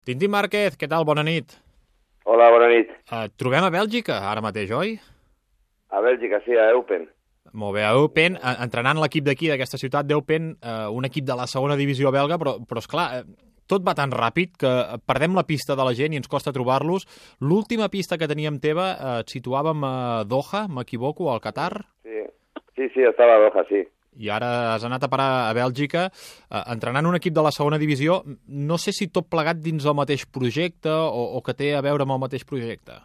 Tintín Márquez, què tal? Bona nit. Hola, bona nit. Uh, trobem a Bèlgica ara mateix, oi? A Bèlgica, sí, a Eupen. Molt bé, a Eupen, entrenant l'equip d'aquí, d'aquesta ciutat d'Eupen, uh, un equip de la segona divisió belga, però, però esclar, uh, tot va tan ràpid que perdem la pista de la gent i ens costa trobar-los. L'última pista que teníem teva uh, et situàvem a Doha, m'equivoco, al Qatar? Sí, sí, sí estava a Doha, sí i ara has anat a parar a Bèlgica eh, entrenant un equip de la segona divisió. No sé si tot plegat dins del mateix projecte o, o que té a veure amb el mateix projecte.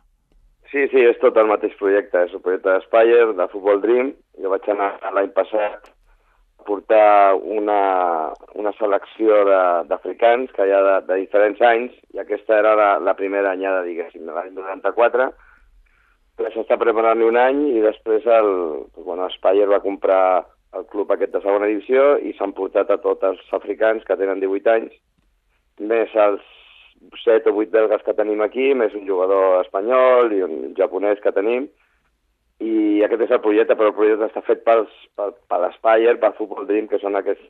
Sí, sí, és tot el mateix projecte. És el projecte d'Espire, de Futbol Dream. Jo vaig anar l'any passat a portar una, una selecció d'africans que hi ha de, de diferents anys i aquesta era la, la primera anyada, diguéssim, l'any 94 s'està preparant un any i després el, bueno, Spire va comprar el club aquest de segona divisió i s'han portat a tots els africans que tenen 18 anys, més els 7 o 8 belgues que tenim aquí, més un jugador espanyol i un japonès que tenim, i aquest és el projecte, però el projecte està fet pels, per, per l'Espire, per Futbol Dream, que són aquests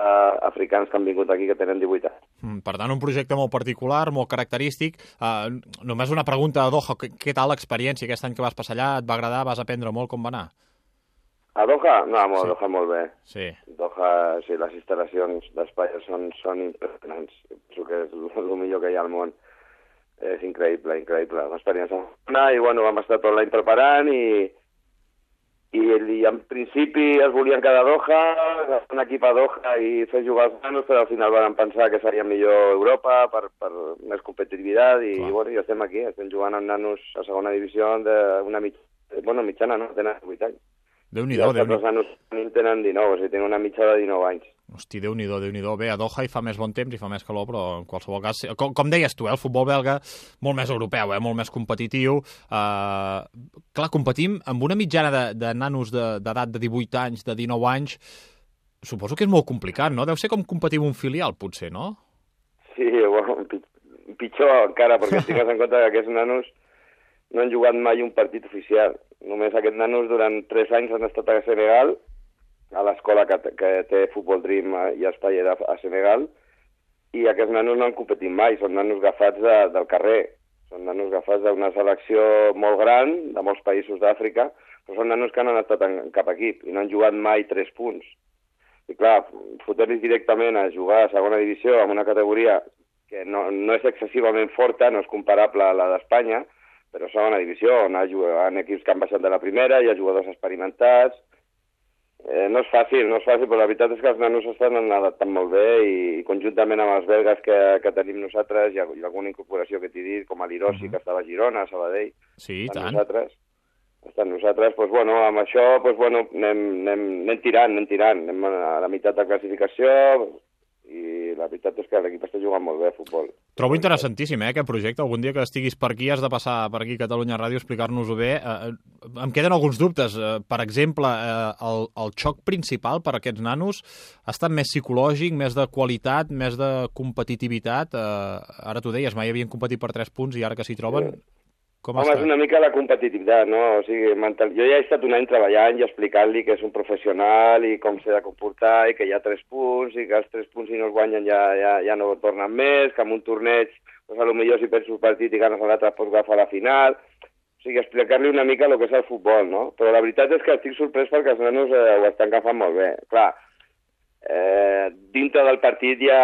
uh, africans que han vingut aquí que tenen 18 anys. Mm, per tant, un projecte molt particular, molt característic. Uh, només una pregunta a Doha, què tal l'experiència aquest any que vas passar allà? Et va agradar? Vas aprendre molt? Com va anar? A Doha? No, molt, sí. Doha molt bé. Sí. Doha, sí, les instal·lacions d'espai són, són impressionants. Penso que és el millor que hi ha al món. És increïble, increïble. L'experiència. I, bueno, vam estar tot l'any preparant i, i, i en principi es volien quedar a Doha, un equip a Doha i fer jugar els nanos, però al final van pensar que seria millor Europa per, per més competitivitat i, i bueno, ja estem aquí, estem jugant amb nanos a segona divisió d'una mitjana, bueno, mitjana, no? Tenen 8 anys Déu-n'hi-do, déu nhi déu nhi tenen 19, o sigui, tenen una mitja de 19 anys. Hosti, déu nhi déu Bé, a Doha hi fa més bon temps i fa més calor, però en qualsevol cas... Com, com deies tu, eh, el futbol belga molt més europeu, eh, molt més competitiu. Uh, clar, competim amb una mitjana de, de nanos d'edat de, de 18 anys, de 19 anys, suposo que és molt complicat, no? Deu ser com competir un filial, potser, no? Sí, bueno, pitjor encara, perquè tingues en compte que aquests nanos no han jugat mai un partit oficial. Només aquests nanos durant tres anys han estat a Senegal, a l'escola que, que té Futbol Dream i Espai a, a Senegal, i aquests nanos no han competit mai, són nanos agafats de, del carrer, són nanos agafats d'una selecció molt gran, de molts països d'Àfrica, però són nanos que no han estat en, en cap equip i no han jugat mai tres punts. I clar, fotre-los directament a jugar a segona divisió amb una categoria que no, no és excessivament forta, no és comparable a la d'Espanya, però segona divisió, on ha, en equips que han baixat de la primera, hi ha jugadors experimentats, eh, no és fàcil, no és fàcil, però la veritat és que els nanos estan adaptant molt bé i, i conjuntament amb els belgues que, que tenim nosaltres, hi ha alguna incorporació que t'he dit, com a l'Irossi, uh -huh. que estava a Girona, a Sabadell. Sí, i tant. Nosaltres, estan nosaltres, doncs, bueno, amb això doncs, bueno, anem, anem, anem tirant, anem tirant, anem a la meitat de classificació, i la veritat és que l'equip està jugant molt bé a futbol. Trobo interessantíssim, eh, aquest projecte. Algun dia que estiguis per aquí has de passar per aquí a Catalunya Ràdio a explicar-nos-ho bé. Eh, eh, em queden alguns dubtes. Eh, per exemple, eh, el, el xoc principal per a aquests nanos ha estat més psicològic, més de qualitat, més de competitivitat. Eh, ara t'ho deies, mai havien competit per 3 punts i ara que s'hi troben... Sí com Home, està? és una mica la competitivitat, no? O sigui, mental... jo ja he estat un any treballant i explicant-li que és un professional i com s'ha de comportar i que hi ha tres punts i que els tres punts si no es guanyen ja, ja, ja no tornen més, que en un torneig doncs a lo millor si perds un partit i ganes l'altre pots agafar la final. O sigui, explicar-li una mica el que és el futbol, no? Però la veritat és que estic sorprès perquè els nanos eh, ho estan agafant molt bé. Clar, eh, dintre del partit ja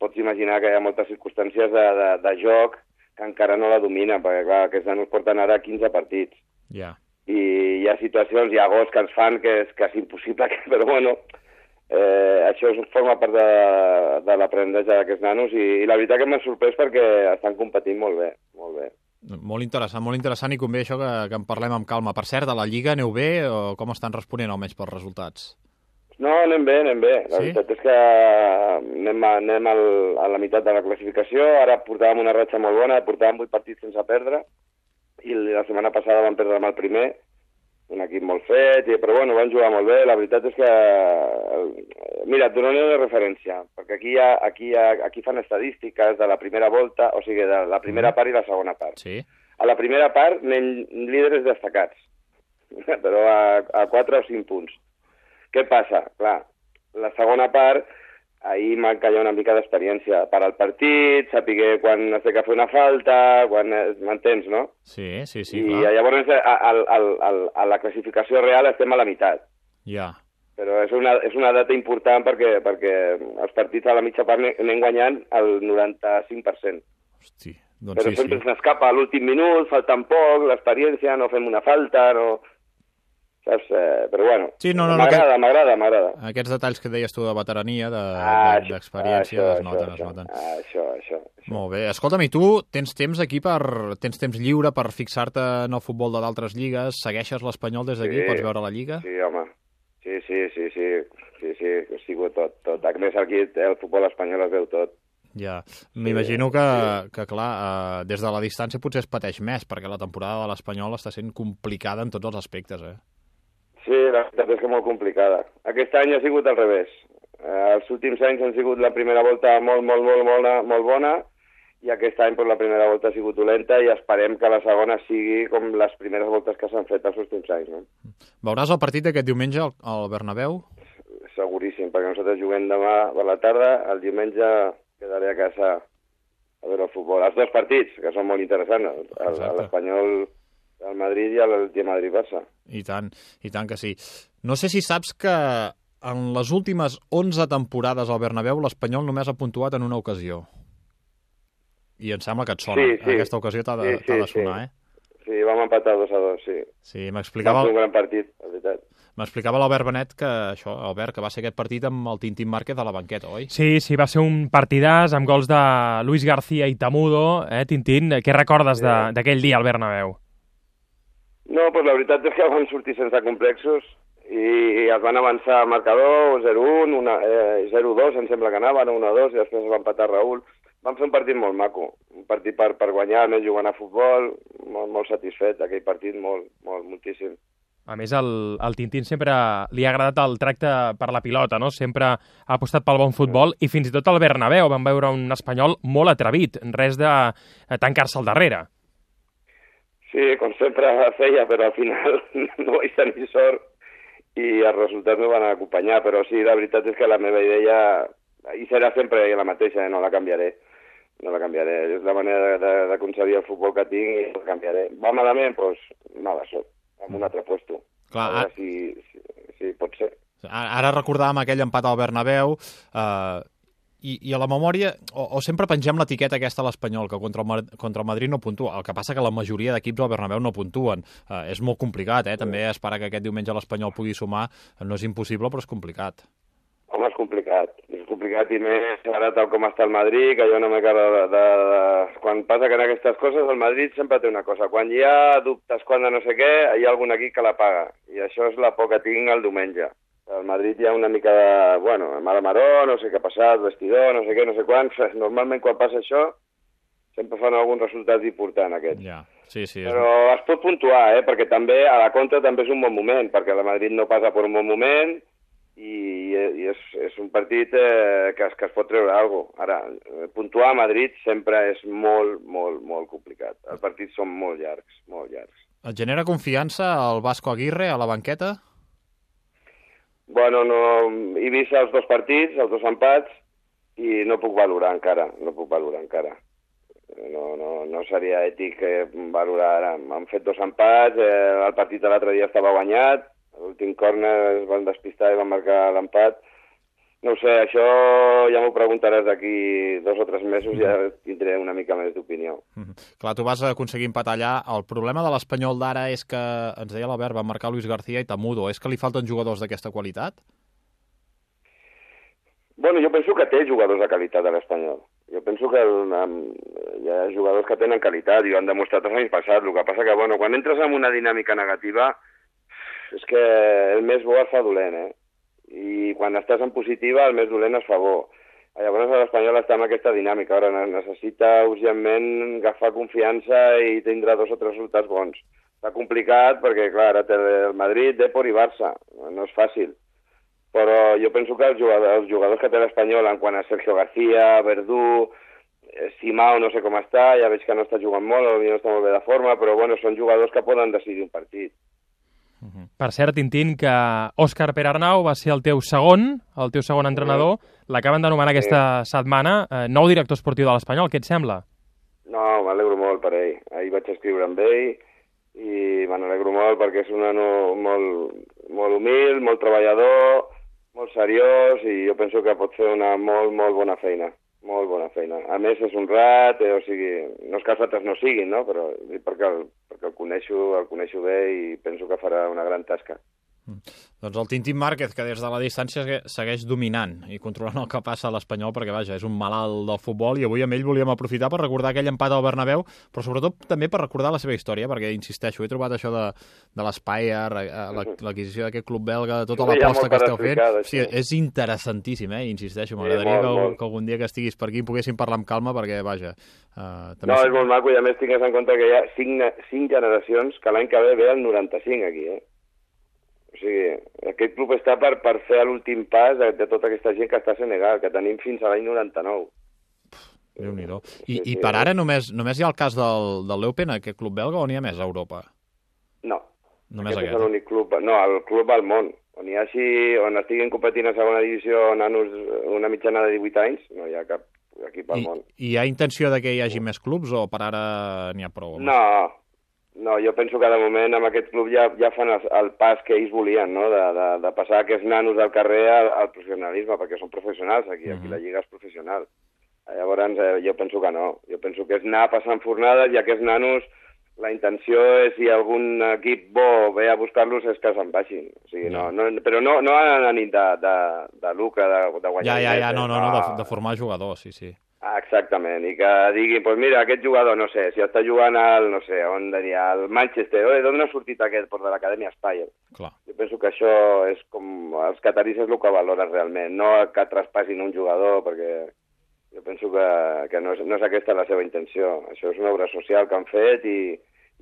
pots imaginar que hi ha moltes circumstàncies de, de, de joc que encara no la domina, perquè clar, aquests nanos porten ara 15 partits. Ja. Yeah. I hi ha situacions, hi ha gols que ens fan que és quasi impossible, que, però bueno, eh, això forma part de, de l'aprenentatge d'aquests nanos i, i la veritat que m'ha sorprès perquè estan competint molt bé, molt bé. Molt interessant, molt interessant i convé això que, que en parlem amb calma. Per cert, de la Lliga aneu bé o com estan responent almenys pels resultats? No, anem bé, anem bé. La sí? veritat és que anem, a, anem al, a la meitat de la classificació. Ara portàvem una ratxa molt bona, portàvem 8 partits sense perdre, i la setmana passada vam perdre amb el primer, un equip molt fet, i, però bueno, van jugar molt bé. La veritat és que... Mira, et donaré una referència, perquè aquí, ha, aquí, ha, aquí fan estadístiques de la primera volta, o sigui, de la primera mm. part i la segona part. Sí. A la primera part anem líderes destacats, però a, a 4 o 5 punts què passa? Clar, la segona part ahir manca ja una mica d'experiència per al partit, saber quan has de fer una falta, quan... M'entens, no? Sí, sí, sí, I clar. llavors a, a, a, a, a la classificació real estem a la meitat. Ja. Però és una, és una data important perquè, perquè els partits a la mitja part anem- guanyant el 95%. Hosti, doncs Però sí, sempre sí. ens escapa a l'últim minut, faltant poc, l'experiència, no fem una falta, no... Saps? Eh, però bueno, Sí, no, no, m'agrada, m'agrada, m'agrada. Aquests detalls que deies tu de veterania, de- Ah, de- d'experiència, es noten, això, es noten. Això, això, això. Molt bé. Escolta'm, i tu tens temps aquí per... tens temps lliure per fixar-te en el futbol de d'altres lligues? Segueixes l'Espanyol des d'aquí? Sí. Pots veure la Lliga? Sí, home. Sí, sí, sí, sí, sí, sí, ho sigo tot, tot. A més, aquí el futbol espanyol es veu tot. Ja. M'imagino que, que, clar, eh, des de la distància potser es pateix més, perquè la temporada de l'Espanyol està sent complicada en tots els aspectes, eh? Sí, la veritat és que molt complicada. Aquest any ha sigut al revés. Eh, els últims anys han sigut la primera volta molt, molt, molt, molt, molt bona i aquest any pues, la primera volta ha sigut dolenta i esperem que la segona sigui com les primeres voltes que s'han fet els últims anys. No? Veuràs el partit d'aquest diumenge al, Bernabéu? Seguríssim, perquè nosaltres juguem demà a la tarda, el diumenge quedaré a casa a veure el futbol. Els dos partits, que són molt interessants, l'Espanyol del Madrid i el el Madrid-Barça. I tant, i tant que sí. No sé si saps que en les últimes 11 temporades al Bernabéu l'Espanyol només ha puntuat en una ocasió. I em sembla que et sona. Sí, sí. Aquesta ocasió t'ha de, Sí, sí, de sí. sonar, eh? Sí, vam empatar 2 a 2, sí. Sí, Va m'explicava un gran partit, la veritat. m'explicava l'Albert Benet que això, Albert, que va ser aquest partit amb el Tintín Márquez a la banqueta, oi? Sí, sí, va ser un partidàs amb gols de Luis García i Tamudo. Eh, Tintín, què recordes de- d'aquell dia al Bernabéu? No, doncs la veritat és que van sortir sense complexos i es van avançar al marcador 0-1, una- eh, 0-2 em sembla que anaven, 1-2 i després es va empatar Raül. Van fer un partit molt maco, un partit per, per guanyar, més jugant a futbol, molt, molt satisfet d'aquell partit, molt, molt, moltíssim. A més, el, el Tintín sempre li ha agradat el tracte per la pilota, no? Sempre ha apostat pel bon futbol i fins i tot al Bernabéu vam veure un espanyol molt atrevit, res de eh, tancar-se al darrere. Sí, com sempre feia, però al final no vaig tenir sort i els resultats no van acompanyar, però sí, la veritat és que la meva idea, i serà sempre la mateixa, eh? no la canviaré, no la canviaré, és la manera de- de- d'aconseguir el futbol que tinc i no la canviaré. Va malament? Doncs mala sort, amb un altre puesto. Clar, a veure a- si, si, si pot ser. Ara ara recordàvem aquell empat al Bernabéu eh, i, i a la memòria, o, o sempre pengem l'etiqueta aquesta a l'Espanyol, que contra el, contra el Madrid no puntua. El que passa que la majoria d'equips al Bernabéu no puntuen. Eh, és molt complicat, eh? També esperar que aquest diumenge l'Espanyol pugui sumar no és impossible, però és complicat. Home, és complicat. És complicat i més ara tal com està el Madrid, que jo no m'acaba de, de, de... Quan passa que en aquestes coses el Madrid sempre té una cosa. Quan hi ha dubtes, quan de no sé què, hi ha algun aquí que la paga. I això és la por que tinc el diumenge. Al Madrid hi ha una mica de... Bueno, mala maró, no sé què ha passat, vestidor, no sé què, no sé quants. Normalment quan passa això sempre fan algun resultat important aquests. Ja, sí, sí. És... Però es pot puntuar, eh? perquè també a la contra també és un bon moment, perquè la Madrid no passa per un bon moment i, i és, és un partit eh, que, es, que es pot treure alguna cosa. Ara, eh, puntuar a Madrid sempre és molt, molt, molt complicat. Els partits són molt llargs, molt llargs. Et genera confiança el Vasco Aguirre a la banqueta? Bueno, no, he vist els dos partits, els dos empats, i no puc valorar encara, no puc valorar encara. No, no, no seria ètic eh, valorar ara. Han fet dos empats, eh, el partit de l'altre dia estava guanyat, l'últim córner es van despistar i van marcar l'empat. No sé, això ja m'ho preguntaràs d'aquí dos o tres mesos i ja tindré una mica més d'opinió. Mhm. Clar, tu vas aconseguir empatar allà. El problema de l'Espanyol d'ara és que, ens deia l'Albert, van marcar Luis García i Tamudo. És que li falten jugadors d'aquesta qualitat? Bueno, jo penso que té jugadors de qualitat a l'Espanyol. Jo penso que hi ha jugadors que tenen qualitat i ho han demostrat els anys passats. El que passa que, bueno, quan entres en una dinàmica negativa, és que el més bo es fa dolent, eh? I quan estàs en positiva, el més dolent es fa bo. Llavors l'Espanyol està en aquesta dinàmica. Ara ne- necessita urgentment agafar confiança i tindrà dos o tres resultats bons. Està complicat perquè, clar, ara té el Madrid, Depor i Barça. No és fàcil però jo penso que els jugadors, els jugadors que té l'Espanyol, en quant a Sergio García, Verdú, eh, Simao, no sé com està, ja veig que no està jugant molt, no està molt bé de forma, però bueno, són jugadors que poden decidir un partit. Per cert, Tintín, que Òscar Perarnau va ser el teu segon, el teu segon entrenador, -huh. l'acaben d'anomenar aquesta setmana, eh, nou director esportiu de l'Espanyol, què et sembla? No, m'alegro molt per ell. Ahir vaig escriure amb ell i me n'alegro molt perquè és un nano molt, molt humil, molt treballador, molt seriós i jo penso que pot fer una molt, molt bona feina molt bona feina. A més, és honrat, eh, o sigui, no és que els altres no siguin, no? però perquè el, perquè el coneixo, el coneixo bé i penso que farà una gran tasca. Mm. Doncs el Tintín Márquez, que des de la distància segueix dominant i controlant el que passa a l'Espanyol, perquè vaja, és un malalt del futbol, i avui amb ell volíem aprofitar per recordar aquell empat al Bernabéu, però sobretot també per recordar la seva història, perquè, insisteixo, he trobat això de, de l'Spire, eh, l'adquisició d'aquest club belga, tota l'aposta que esteu fent. Sí, és interessantíssim, eh? insisteixo, m'agradaria sí, que, que algun dia que estiguis per aquí poguéssim parlar amb calma, perquè, vaja... Uh, també no, és molt maco, i a més tingues en compte que hi ha cinc, cinc generacions que l'any que ve ve el 95 aquí, eh? O sigui, aquest club està per, per fer l'últim pas de, de tota aquesta gent que està a Senegal, que tenim fins a l'any 99. déu nhi I, sí, I per ara només, només hi ha el cas del, del Leupen, aquest club belga, o n'hi ha més a Europa? No. Només aquest, aquest. és l'únic club, no, el club al món. On hi hagi, on estiguin competint a segona divisió nanos una mitjana de 18 anys, no hi ha cap equip al I, món. I hi ha intenció de que hi hagi més clubs o per ara n'hi ha prou? No, no, jo penso que de moment amb aquest club ja, ja fan el, el pas que ells volien, no? de, de, de passar aquests nanos del carrer al, al professionalisme, perquè són professionals aquí, uh -huh. aquí la lliga és professional. Llavors, eh, jo penso que no. Jo penso que és anar passant fornades i aquests nanos, la intenció és, si algun equip bo ve a buscar-los, és que se'n vagin. O sigui, no, no, però no, no a la nit de, de, de lucre, de, de guanyar. Ja, ja, ja, no, no, no, de, de formar jugadors, sí, sí. Ah, exactament, i que diguin, pues mira, aquest jugador, no sé, si està jugant al, no sé, on diria, al Manchester, oi, d'on ha sortit aquest, pues de l'acadèmia Spire? Clar. Jo penso que això és com, els cataris és el que valora realment, no que traspassin un jugador, perquè jo penso que, que no, és, no és aquesta la seva intenció. Això és una obra social que han fet i,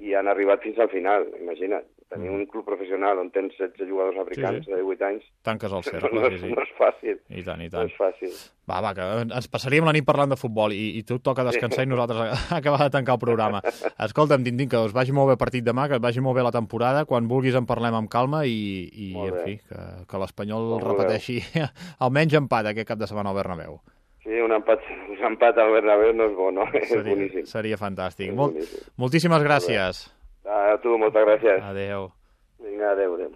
i han arribat fins al final, imagina't. Tenir mm. un club professional on tens 16 jugadors africans sí, sí. de 18 anys... Tanques el cercle, no, no, sí, sí. No és fàcil. I tant, i tant. No és fàcil. Va, va, que ens passaríem la nit parlant de futbol i, i tu toca descansar sí. i nosaltres acabar de tancar el programa. Escolta'm, Tintín, que us vagi molt bé partit demà, que et vagi molt bé la temporada, quan vulguis en parlem amb calma i, i en fi, que, que l'Espanyol repeteixi almenys empat aquest cap de setmana al Bernabéu. Sí, un empat, empat al Bernabéu no és bo, no? Seria, és boníssim. Seria fantàstic. Molt, moltíssimes gràcies. A tu, moltes gràcies. Adéu. Vinga, adéu, adéu.